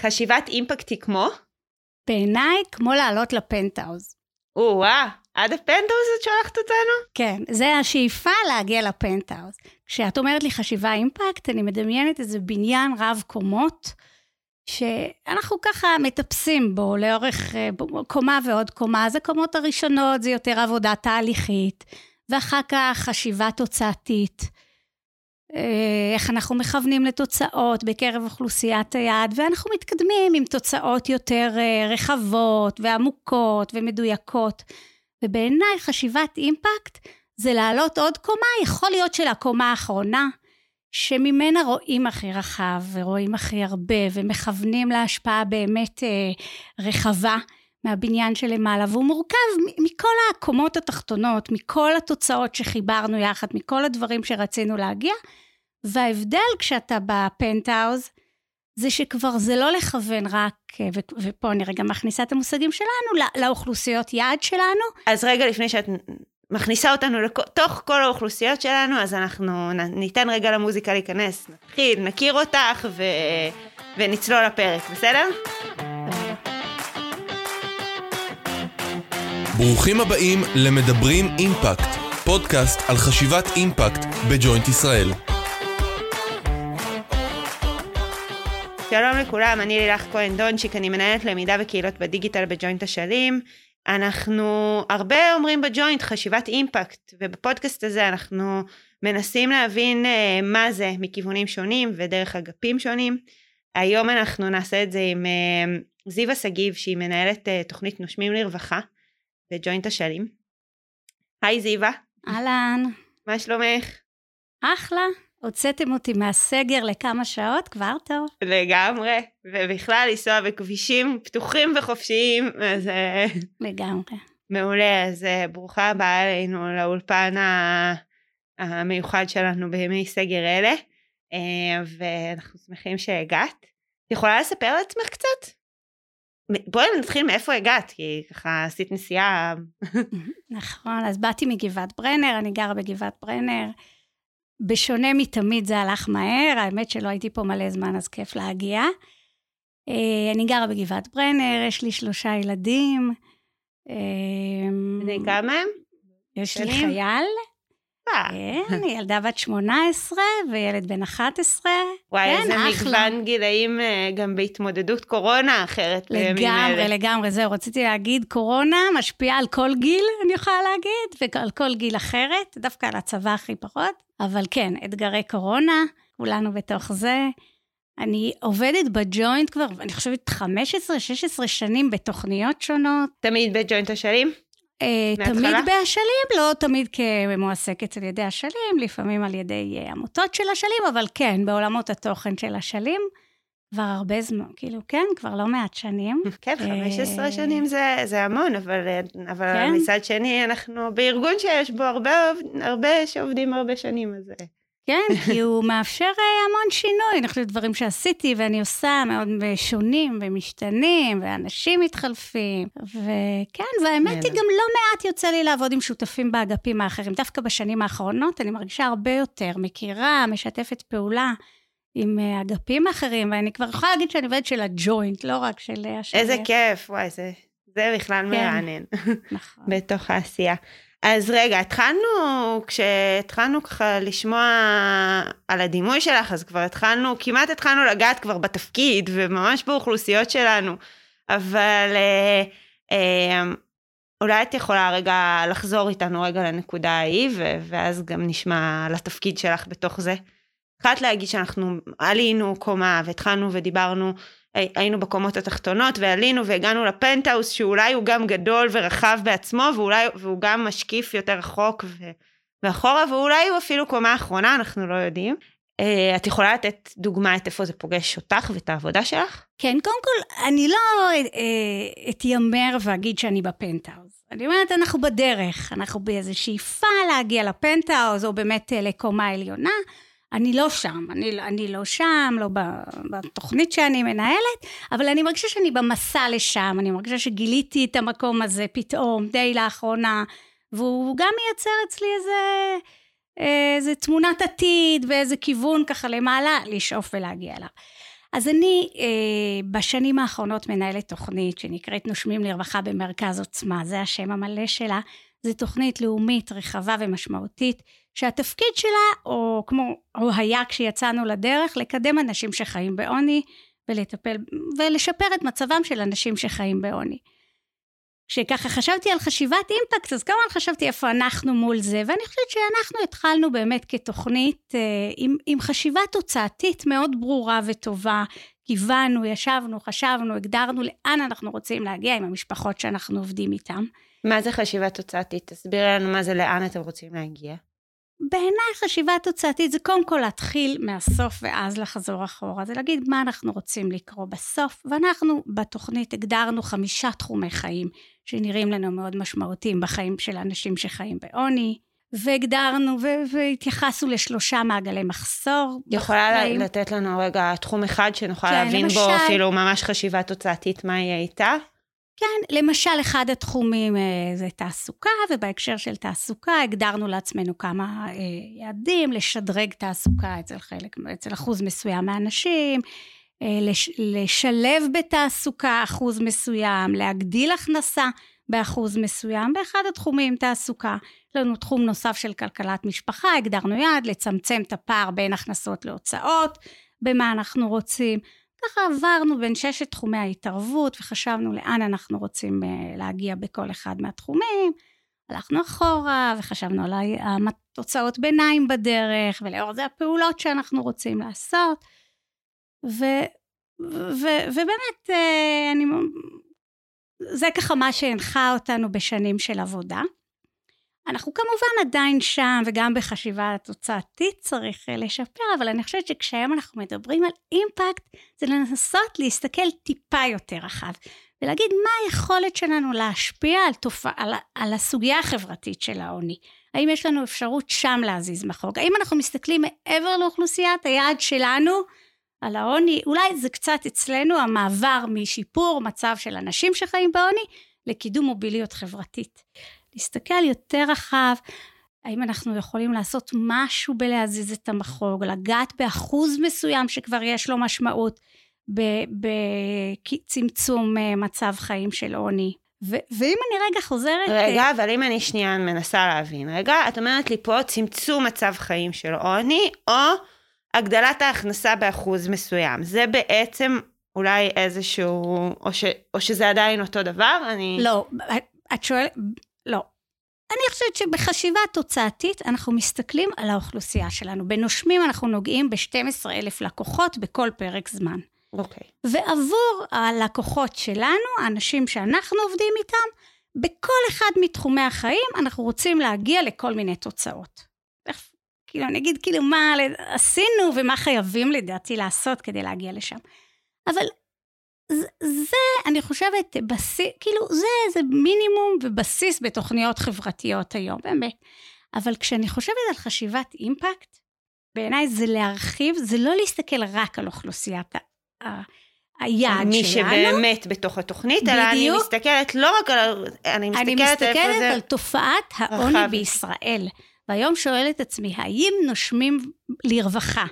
חשיבת אימפקט היא כמו? בעיניי, כמו לעלות לפנטהאוז. או-אה, עד הפנטהאוז את שולחת אותנו? כן, זה השאיפה להגיע לפנטהאוז. כשאת אומרת לי חשיבה אימפקט, אני מדמיינת איזה בניין רב קומות, שאנחנו ככה מטפסים בו לאורך אה, קומה ועוד קומה. אז הקומות הראשונות זה יותר עבודה תהליכית, ואחר כך חשיבה תוצאתית. אה, איך אנחנו מכוונים לתוצאות בקרב אוכלוסיית היעד, ואנחנו מתקדמים עם תוצאות יותר אה, רחבות ועמוקות ומדויקות. ובעיניי חשיבת אימפקט זה לעלות עוד קומה, יכול להיות של הקומה האחרונה, שממנה רואים הכי רחב ורואים הכי הרבה ומכוונים להשפעה באמת אה, רחבה מהבניין שלמעלה, והוא מורכב מכל הקומות התחתונות, מכל התוצאות שחיברנו יחד, מכל הדברים שרצינו להגיע, וההבדל כשאתה בפנטהאוז, זה שכבר זה לא לכוון רק, אה, ופה אני רגע מכניסה את המושגים שלנו, לאוכלוסיות יעד שלנו. אז רגע לפני שאת מכניסה אותנו לתוך כל האוכלוסיות שלנו, אז אנחנו ניתן רגע למוזיקה להיכנס. נתחיל, נכיר אותך ו... ונצלול לפרק, בסדר? ברוכים הבאים למדברים אימפקט, פודקאסט על חשיבת אימפקט בג'וינט ישראל. שלום לכולם, אני לילך כהן דונצ'יק, אני מנהלת למידה וקהילות בדיגיטל בג'וינט אשלים. אנחנו הרבה אומרים בג'וינט חשיבת אימפקט, ובפודקאסט הזה אנחנו מנסים להבין uh, מה זה מכיוונים שונים ודרך אגפים שונים. היום אנחנו נעשה את זה עם uh, זיוה שגיב, שהיא מנהלת uh, תוכנית נושמים לרווחה בג'וינט אשלים. היי זיווה. אהלן. מה שלומך? אחלה. הוצאתם אותי מהסגר לכמה שעות, כבר טוב. לגמרי, ובכלל לנסוע בכבישים פתוחים וחופשיים, אז... אה, לגמרי. מעולה, אז אה, ברוכה הבאה אלינו לאולפן המיוחד שלנו בימי סגר אלה, אה, ואנחנו שמחים שהגעת. את יכולה לספר על עצמך קצת? בואי נתחיל מאיפה הגעת, כי ככה עשית נסיעה... נכון, אז באתי מגבעת ברנר, אני גרה בגבעת ברנר. בשונה מתמיד זה הלך מהר, האמת שלא הייתי פה מלא זמן, אז כיף להגיע. אה, אני גרה בגבעת ברנר, יש לי שלושה ילדים. בני כמה הם? יש לי חייל, כן, ילדה בת 18 וילד בן 11. וואי, כן, איזה מגוון גילאים אה, גם בהתמודדות קורונה אחרת לגמרי, לגמרי, זהו, רציתי להגיד, קורונה משפיעה על כל גיל, אני יכולה להגיד, ועל כל גיל אחרת, דווקא על הצבא הכי פחות, אבל כן, אתגרי קורונה, כולנו בתוך זה. אני עובדת בג'וינט כבר, אני חושבת 15-16 שנים בתוכניות שונות. תמיד בג'וינט אשלים? אה, תמיד באשלים, לא תמיד כמועסקת על ידי אשלים, לפעמים על ידי אה, עמותות של אשלים, אבל כן, בעולמות התוכן של אשלים. כבר הרבה זמן, כאילו, כן, כבר לא מעט שנים. כן, 15 אה, שנים זה, זה המון, אבל, אבל כן? מצד שני, אנחנו בארגון שיש בו הרבה, הרבה שעובדים הרבה שנים, אז... כן, כי הוא מאפשר אה, המון שינוי. אני חושבת דברים שעשיתי ואני עושה מאוד שונים ומשתנים, ואנשים מתחלפים. וכן, והאמת היא, גם לא מעט יוצא לי לעבוד עם שותפים באגפים האחרים. דווקא בשנים האחרונות אני מרגישה הרבה יותר מכירה, משתפת פעולה. עם אה, אגפים אחרים, ואני כבר יכולה להגיד שאני עובדת של הג'וינט, לא רק של השני. איזה כיף, וואי, זה, זה בכלל כן. מרענן. נכון. בתוך העשייה. אז רגע, התחלנו, כשהתחלנו ככה לשמוע על הדימוי שלך, אז כבר התחלנו, כמעט התחלנו לגעת כבר בתפקיד, וממש באוכלוסיות שלנו, אבל אה, אה, אולי את יכולה רגע לחזור איתנו רגע לנקודה ההיא, ואז גם נשמע על התפקיד שלך בתוך זה. התחלת להגיד שאנחנו עלינו קומה והתחלנו ודיברנו היינו בקומות התחתונות ועלינו והגענו לפנטהאוס שאולי הוא גם גדול ורחב בעצמו ואולי והוא גם משקיף יותר רחוק ו, ואחורה ואולי הוא אפילו קומה אחרונה אנחנו לא יודעים. Uh, את יכולה לתת דוגמה את איפה זה פוגש אותך ואת העבודה שלך? כן, קודם כל, אני לא uh, אתיימר ואגיד שאני בפנטהאוס. אני אומרת, אנחנו בדרך, אנחנו באיזו שאיפה להגיע לפנטהאוס, או באמת uh, לקומה עליונה. אני לא שם, אני, אני לא שם, לא בתוכנית שאני מנהלת, אבל אני מרגישה שאני במסע לשם, אני מרגישה שגיליתי את המקום הזה פתאום, די לאחרונה, והוא גם מייצר אצלי איזה, איזה תמונת עתיד ואיזה כיוון ככה למעלה לשאוף ולהגיע אליו. אז אני אה, בשנים האחרונות מנהלת תוכנית שנקראת נושמים לרווחה במרכז עוצמה, זה השם המלא שלה. זו תוכנית לאומית רחבה ומשמעותית, שהתפקיד שלה, או כמו, או היה כשיצאנו לדרך, לקדם אנשים שחיים בעוני ולטפל ולשפר את מצבם של אנשים שחיים בעוני. כשככה חשבתי על חשיבת אימפקט, אז כמובן חשבתי איפה אנחנו מול זה, ואני חושבת שאנחנו התחלנו באמת כתוכנית אה, עם, עם חשיבה תוצאתית מאוד ברורה וטובה. כיוונו, ישבנו, חשבנו, הגדרנו לאן אנחנו רוצים להגיע עם המשפחות שאנחנו עובדים איתן. מה זה חשיבה תוצאתית? תסבירי לנו מה זה לאן אתם רוצים להגיע. בעיניי חשיבה תוצאתית זה קודם כל להתחיל מהסוף ואז לחזור אחורה. זה להגיד מה אנחנו רוצים לקרוא בסוף, ואנחנו בתוכנית הגדרנו חמישה תחומי חיים שנראים לנו מאוד משמעותיים בחיים של אנשים שחיים בעוני. והגדרנו והתייחסנו לשלושה מעגלי מחסור. יכולה בחיים. לתת לנו רגע תחום אחד שנוכל כן, להבין למשל, בו אפילו ממש חשיבה תוצאתית מה יהיה איתה? כן, למשל אחד התחומים אה, זה תעסוקה, ובהקשר של תעסוקה הגדרנו לעצמנו כמה אה, יעדים, לשדרג תעסוקה אצל חלק, אצל אחוז מסוים מהאנשים, אה, לש, לשלב בתעסוקה אחוז מסוים, להגדיל הכנסה באחוז מסוים, באחד התחומים תעסוקה. יש לנו תחום נוסף של כלכלת משפחה, הגדרנו יעד לצמצם את הפער בין הכנסות להוצאות, במה אנחנו רוצים. ככה עברנו בין ששת תחומי ההתערבות וחשבנו לאן אנחנו רוצים אה, להגיע בכל אחד מהתחומים. הלכנו אחורה וחשבנו על התוצאות ביניים בדרך ולאור זה הפעולות שאנחנו רוצים לעשות. ו, ו, ובאמת, אה, אני, זה ככה מה שהנחה אותנו בשנים של עבודה. אנחנו כמובן עדיין שם, וגם בחשיבה התוצאתית צריך אה, לשפר, אבל אני חושבת שכשהיום אנחנו מדברים על אימפקט, זה לנסות להסתכל טיפה יותר רחב, ולהגיד מה היכולת שלנו להשפיע על, תופע, על, על הסוגיה החברתית של העוני. האם יש לנו אפשרות שם להזיז מחוג? האם אנחנו מסתכלים מעבר לאוכלוסיית היעד שלנו על העוני? אולי זה קצת אצלנו המעבר משיפור מצב של אנשים שחיים בעוני לקידום מוביליות חברתית. להסתכל יותר רחב, האם אנחנו יכולים לעשות משהו בלהזיז את המחוג, לגעת באחוז מסוים שכבר יש לו משמעות בצמצום אה, מצב חיים של עוני. ו- ואם אני רגע חוזרת... רגע, אה, אבל אם אני שנייה מנסה להבין, רגע, את אומרת לי פה צמצום מצב חיים של עוני, או הגדלת ההכנסה באחוז מסוים. זה בעצם אולי איזשהו, או, ש, או שזה עדיין אותו דבר? אני... לא, את שואלת. אני חושבת שבחשיבה תוצאתית אנחנו מסתכלים על האוכלוסייה שלנו. בנושמים אנחנו נוגעים ב-12 אלף לקוחות בכל פרק זמן. אוקיי. Okay. ועבור הלקוחות שלנו, האנשים שאנחנו עובדים איתם, בכל אחד מתחומי החיים אנחנו רוצים להגיע לכל מיני תוצאות. כאילו, אני אגיד כאילו מה עשינו ומה חייבים לדעתי לעשות כדי להגיע לשם. אבל זה, אני חושבת, בסיס, כאילו, זה איזה מינימום ובסיס בתוכניות חברתיות היום, באמת. אבל כשאני חושבת על חשיבת אימפקט, בעיניי זה להרחיב, זה לא להסתכל רק על אוכלוסיית ה... היעד שלנו. מי שבאמת בתוך התוכנית, בדיוק. אלא אני מסתכלת לא רק על... אני מסתכלת, אני מסתכלת זה... על תופעת העוני רחב. בישראל. והיום שואלת עצמי, האם נושמים לרווחה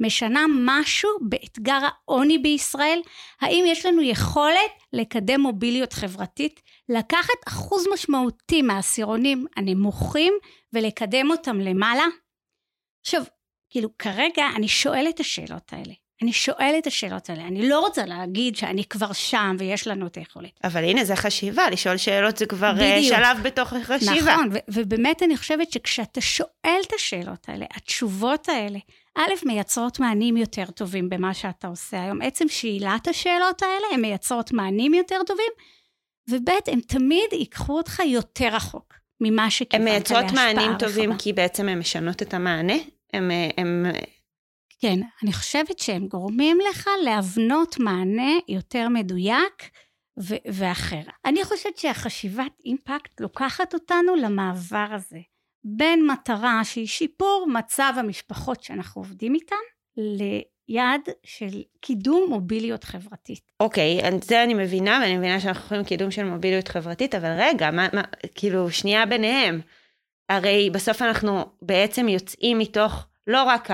משנה משהו באתגר העוני בישראל? האם יש לנו יכולת לקדם מוביליות חברתית, לקחת אחוז משמעותי מהעשירונים הנמוכים ולקדם אותם למעלה? עכשיו, כאילו כרגע אני שואלת את השאלות האלה. אני שואלת את השאלות האלה, אני לא רוצה להגיד שאני כבר שם ויש לנו את היכולת. אבל הנה, זה חשיבה, לשאול שאלות זה כבר אה, בדיוק. שלב בתוך החשיבה. נכון, ו- ובאמת אני חושבת שכשאתה שואל את השאלות האלה, התשובות האלה, א', מייצרות מענים יותר טובים במה שאתה עושה היום. עצם שאלת השאלות האלה, הן מייצרות מענים יותר טובים, וב', הן תמיד ייקחו אותך יותר רחוק ממה שקיבלת להשפעה רחבה. הן מייצרות מענים טובים כי בעצם הן משנות את המענה? הם, הם... כן, אני חושבת שהם גורמים לך להבנות מענה יותר מדויק ו- ואחר. אני חושבת שהחשיבת אימפקט לוקחת אותנו למעבר הזה. בין מטרה שהיא שיפור מצב המשפחות שאנחנו עובדים איתן, ליעד של קידום מוביליות חברתית. אוקיי, okay, זה אני מבינה, ואני מבינה שאנחנו יכולים קידום של מוביליות חברתית, אבל רגע, מה, מה, כאילו, שנייה ביניהם. הרי בסוף אנחנו בעצם יוצאים מתוך לא רק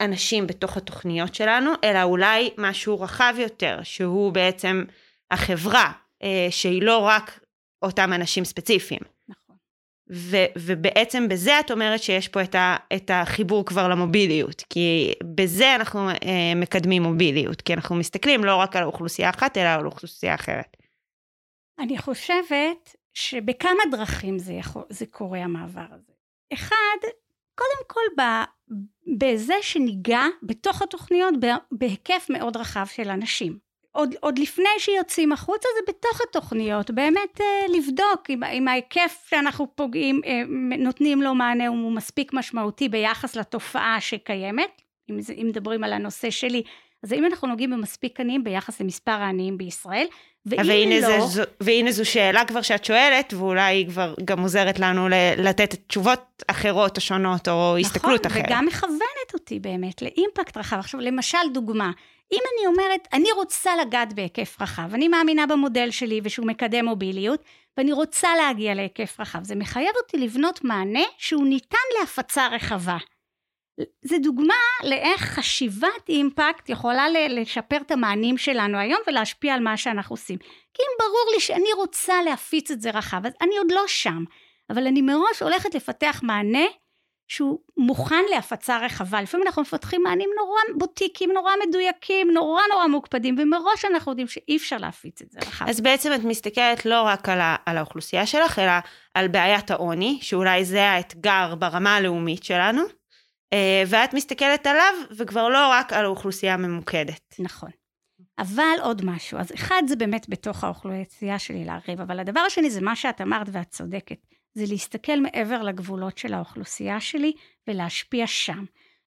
אנשים בתוך התוכניות שלנו, אלא אולי משהו רחב יותר, שהוא בעצם החברה, אה, שהיא לא רק אותם אנשים ספציפיים. ו- ובעצם בזה את אומרת שיש פה את, ה- את החיבור כבר למוביליות, כי בזה אנחנו אה, מקדמים מוביליות, כי אנחנו מסתכלים לא רק על אוכלוסייה אחת, אלא על אוכלוסייה אחרת. אני חושבת שבכמה דרכים זה, יכול, זה קורה המעבר הזה. אחד, קודם כל ב, בזה שניגע בתוך התוכניות בהיקף מאוד רחב של אנשים. עוד, עוד לפני שיוצאים החוצה זה בתוך התוכניות, באמת אה, לבדוק אם, אם ההיקף שאנחנו פוגעים, אה, נותנים לו מענה הוא מספיק משמעותי ביחס לתופעה שקיימת, אם, אם מדברים על הנושא שלי, אז האם אנחנו נוגעים במספיק עניים ביחס למספר העניים בישראל? ואם לא... זו, והנה זו שאלה כבר שאת שואלת, ואולי היא כבר גם עוזרת לנו לתת תשובות אחרות או שונות, או נכון, הסתכלות אחרת. נכון, וגם מכוונת אותי באמת לאימפקט רחב. עכשיו, למשל דוגמה, אם אני אומרת, אני רוצה לגעת בהיקף רחב, אני מאמינה במודל שלי ושהוא מקדם מוביליות, ואני רוצה להגיע להיקף רחב, זה מחייב אותי לבנות מענה שהוא ניתן להפצה רחבה. זה דוגמה לאיך חשיבת אימפקט יכולה לשפר את המענים שלנו היום ולהשפיע על מה שאנחנו עושים. כי אם ברור לי שאני רוצה להפיץ את זה רחב, אז אני עוד לא שם, אבל אני מראש הולכת לפתח מענה שהוא מוכן להפצה רחבה. לפעמים אנחנו מפתחים מענים נורא בוטיקים, נורא מדויקים, נורא נורא מוקפדים, ומראש אנחנו יודעים שאי אפשר להפיץ את זה רחב. אז בעצם את מסתכלת לא רק על, ה- על האוכלוסייה שלך, אלא על בעיית העוני, שאולי זה האתגר ברמה הלאומית שלנו. אה, ואת מסתכלת עליו, וכבר לא רק על האוכלוסייה הממוקדת. נכון. אבל עוד משהו, אז אחד זה באמת בתוך האוכלוסייה שלי להרחיב, אבל הדבר השני זה מה שאת אמרת ואת צודקת, זה להסתכל מעבר לגבולות של האוכלוסייה שלי ולהשפיע שם.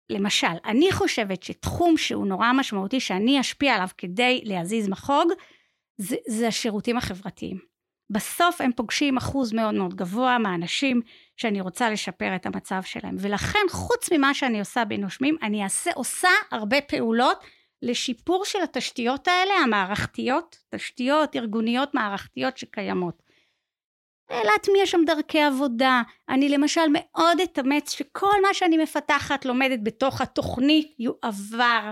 למשל, אני חושבת שתחום שהוא נורא משמעותי שאני אשפיע עליו כדי להזיז מחוג, זה, זה השירותים החברתיים. בסוף הם פוגשים אחוז מאוד מאוד גבוה מהאנשים שאני רוצה לשפר את המצב שלהם. ולכן, חוץ ממה שאני עושה בנושמים, אני אעשה, עושה הרבה פעולות לשיפור של התשתיות האלה, המערכתיות, תשתיות ארגוניות מערכתיות שקיימות. להטמיע שם דרכי עבודה. אני למשל מאוד אתאמץ שכל מה שאני מפתחת, לומדת בתוך התוכנית, יועבר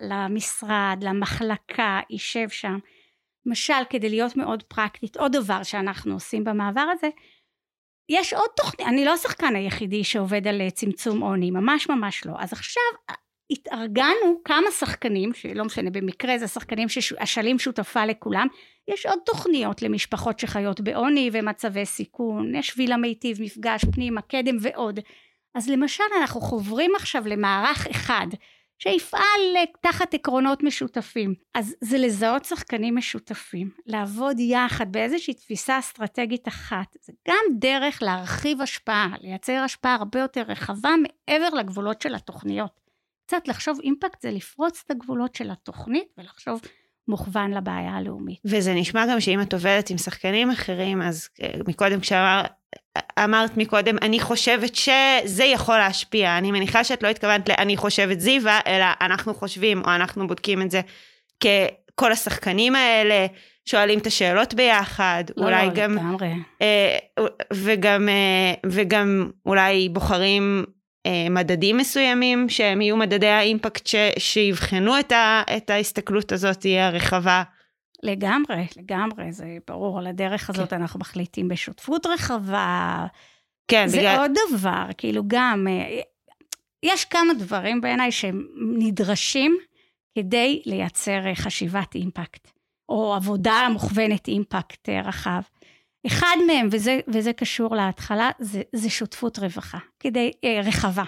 למשרד, למחלקה, יישב שם. למשל, כדי להיות מאוד פרקטית, עוד דבר שאנחנו עושים במעבר הזה, יש עוד תוכנית, אני לא השחקן היחידי שעובד על אה, צמצום עוני, ממש ממש לא. אז עכשיו התארגנו כמה שחקנים, שלא משנה, במקרה זה שחקנים שאשלים שותפה לכולם, יש עוד תוכניות למשפחות שחיות בעוני ומצבי סיכון, יש וילה מיטיב, מפגש פנימה, קדם ועוד. אז למשל אנחנו חוברים עכשיו למערך אחד שיפעל תחת עקרונות משותפים. אז זה לזהות שחקנים משותפים, לעבוד יחד באיזושהי תפיסה אסטרטגית אחת. זה גם דרך להרחיב השפעה, לייצר השפעה הרבה יותר רחבה מעבר לגבולות של התוכניות. קצת לחשוב אימפקט זה לפרוץ את הגבולות של התוכנית ולחשוב מוכוון לבעיה הלאומית. וזה נשמע גם שאם את עובדת עם שחקנים אחרים, אז אה, מקודם כשאמר, אמרת מקודם, אני חושבת שזה יכול להשפיע. אני מניחה שאת לא התכוונת ל"אני חושבת זיווה", אלא אנחנו חושבים, או אנחנו בודקים את זה ככל השחקנים האלה, שואלים את השאלות ביחד, לא, אולי לא, גם... לגמרי. אה, וגם, אה, וגם אולי בוחרים אה, מדדים מסוימים שהם יהיו מדדי האימפקט ש, שיבחנו את, ה, את ההסתכלות הזאת הרחבה. לגמרי, לגמרי, זה ברור, על הדרך הזאת כן. אנחנו מחליטים בשותפות רחבה. כן, זה בגלל... עוד דבר, כאילו גם, אה, יש כמה דברים בעיניי שהם נדרשים כדי לייצר אה, חשיבת אימפקט, או עבודה מוכוונת אימפקט רחב. אחד מהם, וזה, וזה קשור להתחלה, זה, זה שותפות רווחה, כדי, אה, רחבה.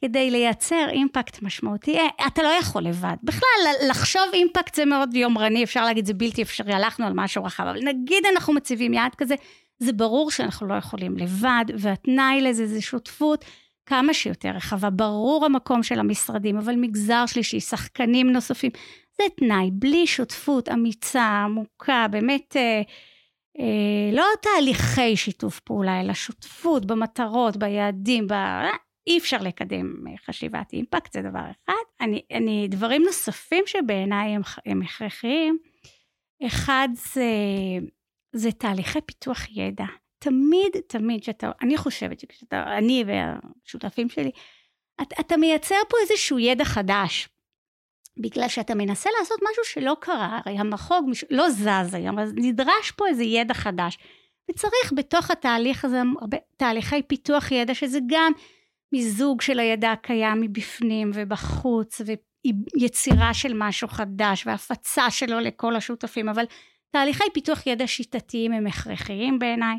כדי לייצר אימפקט משמעותי, אה, אתה לא יכול לבד. בכלל, לחשוב אימפקט זה מאוד יומרני, אפשר להגיד זה בלתי אפשרי, הלכנו על משהו רחב, אבל נגיד אנחנו מציבים יעד כזה, זה ברור שאנחנו לא יכולים לבד, והתנאי לזה זה שותפות כמה שיותר רחבה. ברור המקום של המשרדים, אבל מגזר שלישי, שחקנים נוספים, זה תנאי. בלי שותפות אמיצה, עמוקה, באמת... אה, אה, לא תהליכי שיתוף פעולה, אלא שותפות במטרות, ביעדים, ב... אי אפשר לקדם חשיבת אימפקט, זה דבר אחד. אני, אני, דברים נוספים שבעיניי הם, הם הכרחיים, אחד זה, זה תהליכי פיתוח ידע. תמיד, תמיד שאתה, אני חושבת שכשאתה, אני והשותפים שלי, אתה, אתה מייצר פה איזשהו ידע חדש. בגלל שאתה מנסה לעשות משהו שלא קרה, הרי המחוג לא זז היום, אז נדרש פה איזה ידע חדש. וצריך בתוך התהליך הזה הרבה תהליכי פיתוח ידע, שזה גם מיזוג של הידע הקיים מבפנים ובחוץ, ויצירה של משהו חדש, והפצה שלו לכל השותפים, אבל תהליכי פיתוח ידע שיטתיים הם הכרחיים בעיניי.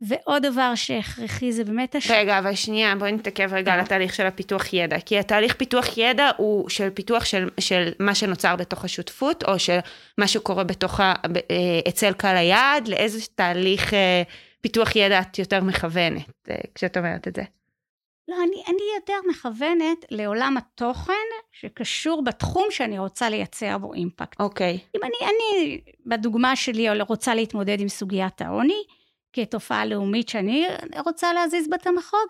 ועוד דבר שהכרחי זה באמת הש... רגע, אבל שנייה, בואי נתעכב רגע על התהליך של הפיתוח ידע. כי התהליך פיתוח ידע הוא של פיתוח של, של מה שנוצר בתוך השותפות, או של מה שקורה בתוך ה... אה, אצל קהל היעד, לאיזה תהליך אה, פיתוח ידע את יותר מכוונת אה, כשאת אומרת את זה? לא, אני, אני יותר מכוונת לעולם התוכן שקשור בתחום שאני רוצה לייצר בו אימפקט. אוקיי. Okay. אם אני, אני, בדוגמה שלי, רוצה להתמודד עם סוגיית העוני, כתופעה לאומית שאני רוצה להזיז בת המחוג,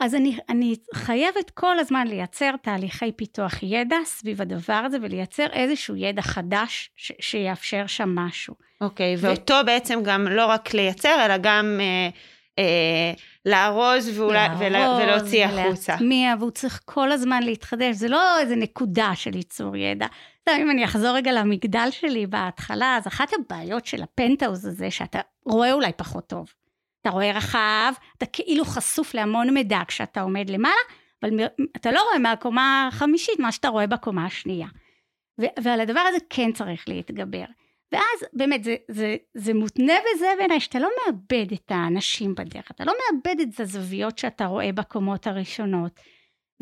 אז אני, אני חייבת כל הזמן לייצר תהליכי פיתוח ידע סביב הדבר הזה ולייצר איזשהו ידע חדש ש, שיאפשר שם משהו. אוקיי, okay, ו... ואותו בעצם גם לא רק לייצר, אלא גם אה, לארוז, ואולי, לארוז ולהוציא החוצה. להטמיע, והוא צריך כל הזמן להתחדש, זה לא איזה נקודה של ייצור ידע. טוב, אם אני אחזור רגע למגדל שלי בהתחלה, אז אחת הבעיות של הפנטהאוז הזה, שאתה רואה אולי פחות טוב. אתה רואה רחב, אתה כאילו חשוף להמון מידע כשאתה עומד למעלה, אבל אתה לא רואה מהקומה החמישית מה שאתה רואה בקומה השנייה. ועל הדבר הזה כן צריך להתגבר. ואז באמת זה, זה, זה מותנה בזה בעיניי שאתה לא מאבד את האנשים בדרך, אתה לא מאבד את הזוויות שאתה רואה בקומות הראשונות.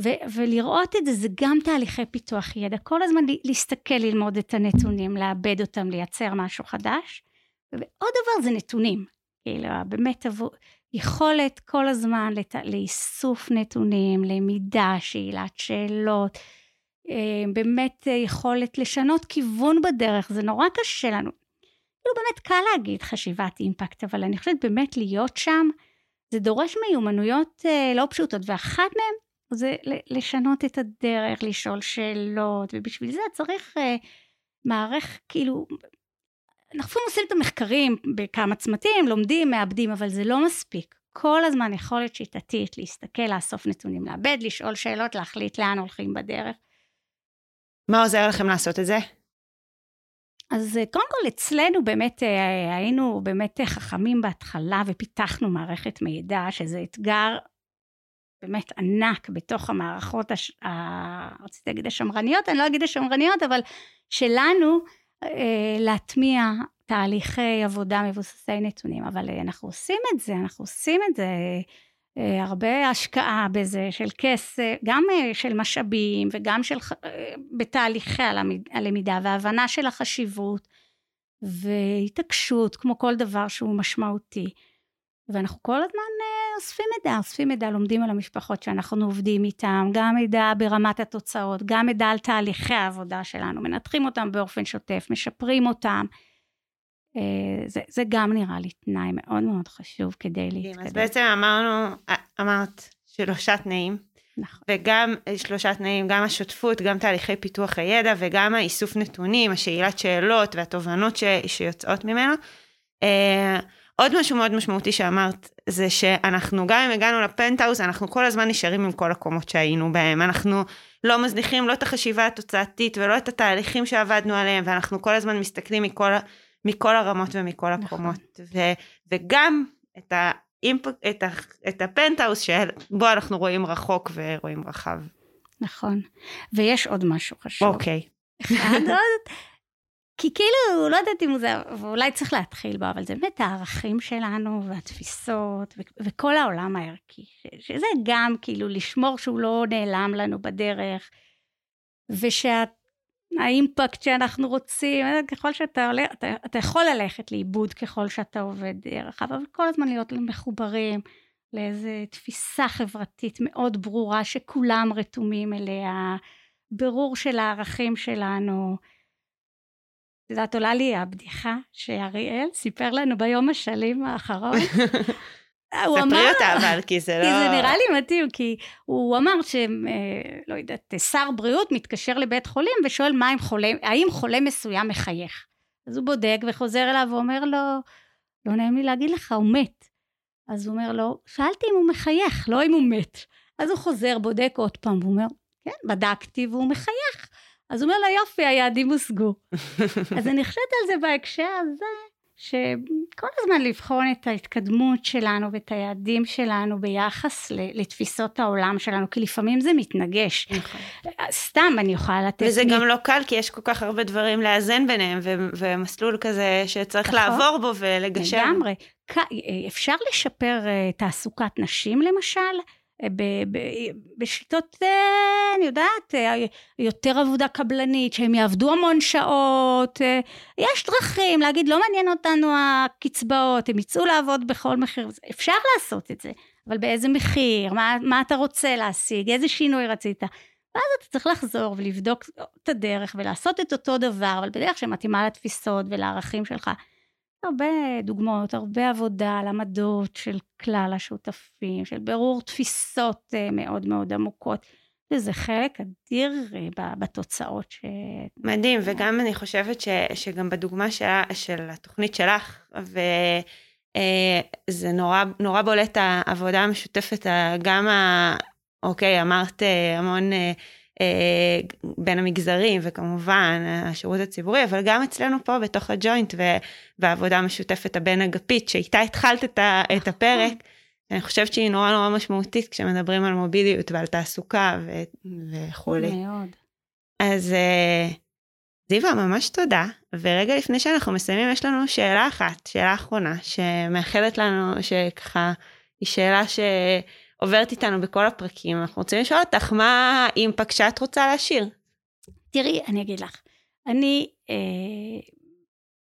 ו- ולראות את זה, זה גם תהליכי פיתוח ידע, כל הזמן להסתכל, ללמוד את הנתונים, לעבד אותם, לייצר משהו חדש. ועוד דבר זה נתונים, כאילו באמת עבור, יכולת כל הזמן לת... לאיסוף נתונים, למידה, שאלת שאלות, באמת יכולת לשנות כיוון בדרך, זה נורא קשה לנו. כאילו באמת קל להגיד חשיבת אימפקט, אבל אני חושבת באמת להיות שם, זה דורש מיומנויות אה, לא פשוטות, ואחת מהן זה לשנות את הדרך, לשאול שאלות, ובשביל זה צריך מערך, כאילו, אנחנו עושים את המחקרים בכמה צמתים, לומדים, מאבדים, אבל זה לא מספיק. כל הזמן יכולת שיטתית להסתכל, לאסוף נתונים, לאבד, לשאול שאלות, להחליט לאן הולכים בדרך. מה עוזר לכם לעשות את זה? אז אה, קודם כל אצלנו באמת אה, היינו באמת חכמים בהתחלה ופיתחנו מערכת מידע שזה אתגר באמת ענק בתוך המערכות, הש... ה... רציתי להגיד השמרניות, אני לא אגיד השמרניות, אבל שלנו אה, להטמיע תהליכי עבודה מבוססי נתונים, אבל אה, אנחנו עושים את זה, אנחנו עושים את זה, אה, הרבה השקעה בזה של כסף, גם אה, של משאבים וגם של, אה, בתהליכי הלמיד, הלמידה והבנה של החשיבות והתעקשות, כמו כל דבר שהוא משמעותי. ואנחנו כל הזמן אה, אוספים מידע, אוספים מידע, לומדים על המשפחות שאנחנו עובדים איתם, גם מידע ברמת התוצאות, גם מידע על תהליכי העבודה שלנו, מנתחים אותם באופן שוטף, משפרים אותם. אה, זה, זה גם נראה לי תנאי מאוד מאוד חשוב כדי להתקדם. אז בעצם אמרנו, אה, אמרת שלושה תנאים. נכון. וגם שלושה תנאים, גם השותפות, גם תהליכי פיתוח הידע וגם האיסוף נתונים, השאלת שאלות והתובנות ש, שיוצאות ממנו. עוד משהו מאוד משמעותי שאמרת, זה שאנחנו, גם אם הגענו לפנטהאוס, אנחנו כל הזמן נשארים עם כל הקומות שהיינו בהם. אנחנו לא מזניחים לא את החשיבה התוצאתית ולא את התהליכים שעבדנו עליהם, ואנחנו כל הזמן מסתכלים מכל, מכל הרמות ומכל נכון. הקומות. ו, וגם את, האימפ, את, ה, את הפנטהאוס שבו אנחנו רואים רחוק ורואים רחב. נכון. ויש עוד משהו חשוב. אוקיי. אחד עוד, כי כאילו, לא יודעת אם זה, ואולי צריך להתחיל בו, אבל זה באמת הערכים שלנו והתפיסות ו- וכל העולם הערכי, ש- שזה גם כאילו לשמור שהוא לא נעלם לנו בדרך, ושהאימפקט שאנחנו רוצים, ככל שאתה עולה, אתה, אתה יכול ללכת לאיבוד ככל שאתה עובד דרך, אבל כל הזמן להיות מחוברים לאיזו תפיסה חברתית מאוד ברורה שכולם רתומים אליה, ברור של הערכים שלנו. את יודעת, עולה לי הבדיחה שאריאל סיפר לנו ביום השלים האחרון. הוא אמר... ספרי אותה אבל, כי זה לא... כי זה נראה לי מתאים, כי הוא אמר ש... אה, לא יודעת, שר בריאות מתקשר לבית חולים ושואל מה עם חולה, האם חולה מסוים מחייך. אז הוא בודק וחוזר אליו ואומר לו, לא נעים לי להגיד לך, הוא מת. אז הוא אומר לו, שאלתי אם הוא מחייך, לא אם הוא מת. אז הוא חוזר, בודק עוד פעם, והוא אומר, כן, בדקתי, והוא מחייך. אז הוא אומר לו, יופי, היעדים הושגו. אז אני חושבת על זה בהקשר הזה, שכל הזמן לבחון את ההתקדמות שלנו ואת היעדים שלנו ביחס לתפיסות העולם שלנו, כי לפעמים זה מתנגש. נכון. סתם אני יכולה לתת... וזה מ... גם לא קל, כי יש כל כך הרבה דברים לאזן ביניהם, ו- ומסלול כזה שצריך נכון. לעבור בו ולגשר. לגמרי. אפשר לשפר אה, תעסוקת נשים למשל, בשיטות, אה, אני יודעת, אה, יותר עבודה קבלנית, שהם יעבדו המון שעות, אה, יש דרכים להגיד, לא מעניין אותנו הקצבאות, הם יצאו לעבוד בכל מחיר, אפשר לעשות את זה, אבל באיזה מחיר, מה, מה אתה רוצה להשיג, איזה שינוי רצית. ואז אתה צריך לחזור ולבדוק את הדרך ולעשות את אותו דבר, אבל בדרך שמתאימה לתפיסות ולערכים שלך. הרבה דוגמאות, הרבה עבודה על עמדות של כלל השותפים, של ברור תפיסות אה, מאוד מאוד עמוקות. וזה חלק אדיר אה, בתוצאות ש... מדהים, וגם אני חושבת ש, שגם בדוגמה של, של התוכנית שלך, וזה אה, נורא, נורא בולט העבודה המשותפת, גם ה... אוקיי, אמרת המון בין המגזרים וכמובן השירות הציבורי, אבל גם אצלנו פה בתוך הג'וינט והעבודה המשותפת הבין אגפית, שאיתה התחלת את, ה, את נכון. הפרק, אני חושבת שהיא נורא נורא משמעותית כשמדברים על מוביליות ועל תעסוקה ו, וכולי. מאוד. אז אה, זיווה, ממש תודה. ורגע לפני שאנחנו מסיימים, יש לנו שאלה אחת, שאלה אחרונה, שמאחלת לנו, שככה, היא שאלה ש... עוברת איתנו בכל הפרקים, אנחנו רוצים לשאול אותך מה האימפקט שאת רוצה להשאיר. תראי, אני אגיד לך, אני, אה,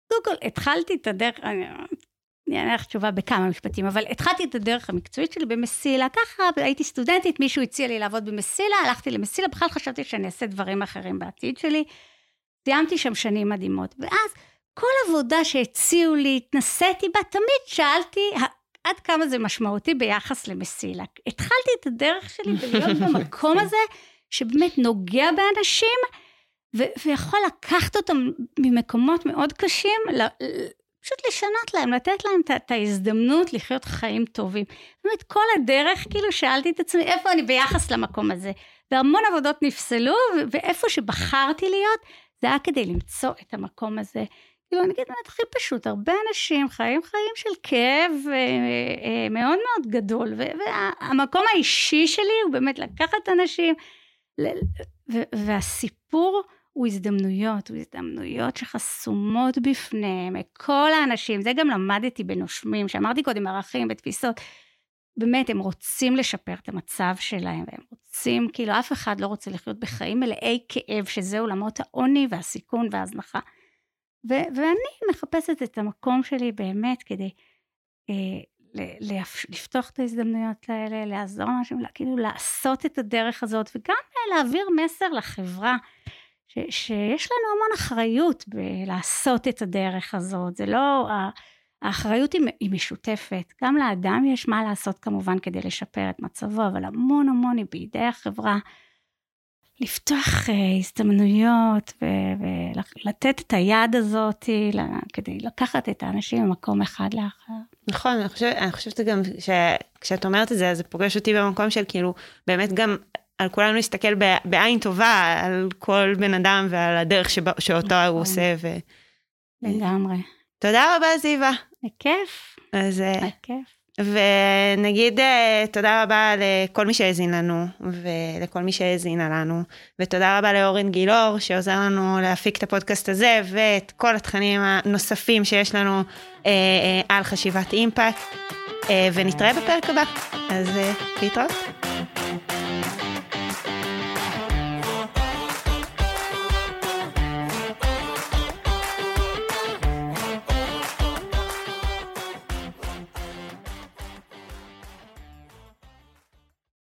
קודם כל התחלתי את הדרך, אני אענה לך תשובה בכמה משפטים, אבל התחלתי את הדרך המקצועית שלי במסילה, ככה הייתי סטודנטית, מישהו הציע לי לעבוד במסילה, הלכתי למסילה, בכלל חשבתי שאני אעשה דברים אחרים בעתיד שלי. סיימתי שם שנים מדהימות, ואז כל עבודה שהציעו לי, התנסיתי בה, תמיד שאלתי, עד כמה זה משמעותי ביחס למסילה. התחלתי את הדרך שלי בלהיות במקום הזה, שבאמת נוגע באנשים, ו- ויכול לקחת אותם ממקומות מאוד קשים, פשוט לשנות להם, לתת להם את ההזדמנות לחיות חיים טובים. באמת, כל הדרך, כאילו שאלתי את עצמי, איפה אני ביחס למקום הזה? והמון עבודות נפסלו, ואיפה שבחרתי להיות, זה היה כדי למצוא את המקום הזה. כאילו, אני אגיד באמת הכי פשוט, הרבה אנשים חיים חיים של כאב אה, אה, מאוד מאוד גדול, והמקום האישי שלי הוא באמת לקחת אנשים, והסיפור הוא הזדמנויות, הוא הזדמנויות שחסומות בפניהם, כל האנשים, זה גם למדתי בנושמים, שאמרתי קודם, ערכים ותפיסות, באמת, הם רוצים לשפר את המצב שלהם, והם רוצים, כאילו, אף אחד לא רוצה לחיות בחיים מלאי כאב, שזה עולמות העוני והסיכון וההזנחה. ו- ואני מחפשת את המקום שלי באמת כדי אה, ל- לפתוח את ההזדמנויות האלה, לעזור לאנשים, כאילו לעשות את הדרך הזאת, וגם להעביר מסר לחברה, ש- שיש לנו המון אחריות בלעשות את הדרך הזאת, זה לא, האחריות היא, היא משותפת, גם לאדם יש מה לעשות כמובן כדי לשפר את מצבו, אבל המון המון היא בידי החברה. לפתוח uh, הזדמנויות ולתת את היד הזאת כדי לקחת את האנשים ממקום אחד לאחר. נכון, אני חושבת, אני חושבת גם שכשאת אומרת את זה, זה פוגש אותי במקום של כאילו, באמת גם על כולנו להסתכל בעין טובה על כל בן אדם ועל הדרך שבא, שאותו נכון. הוא עושה. ו... לגמרי. תודה רבה, זיווה. בכיף. אז... בכיף. ונגיד אה, תודה רבה לכל מי שהאזין לנו ולכל מי שהאזינה לנו ותודה רבה לאורן גילאור שעוזר לנו להפיק את הפודקאסט הזה ואת כל התכנים הנוספים שיש לנו אה, אה, על חשיבת אימפקט אה, ונתראה בפרק הבא אז אה, להתראות.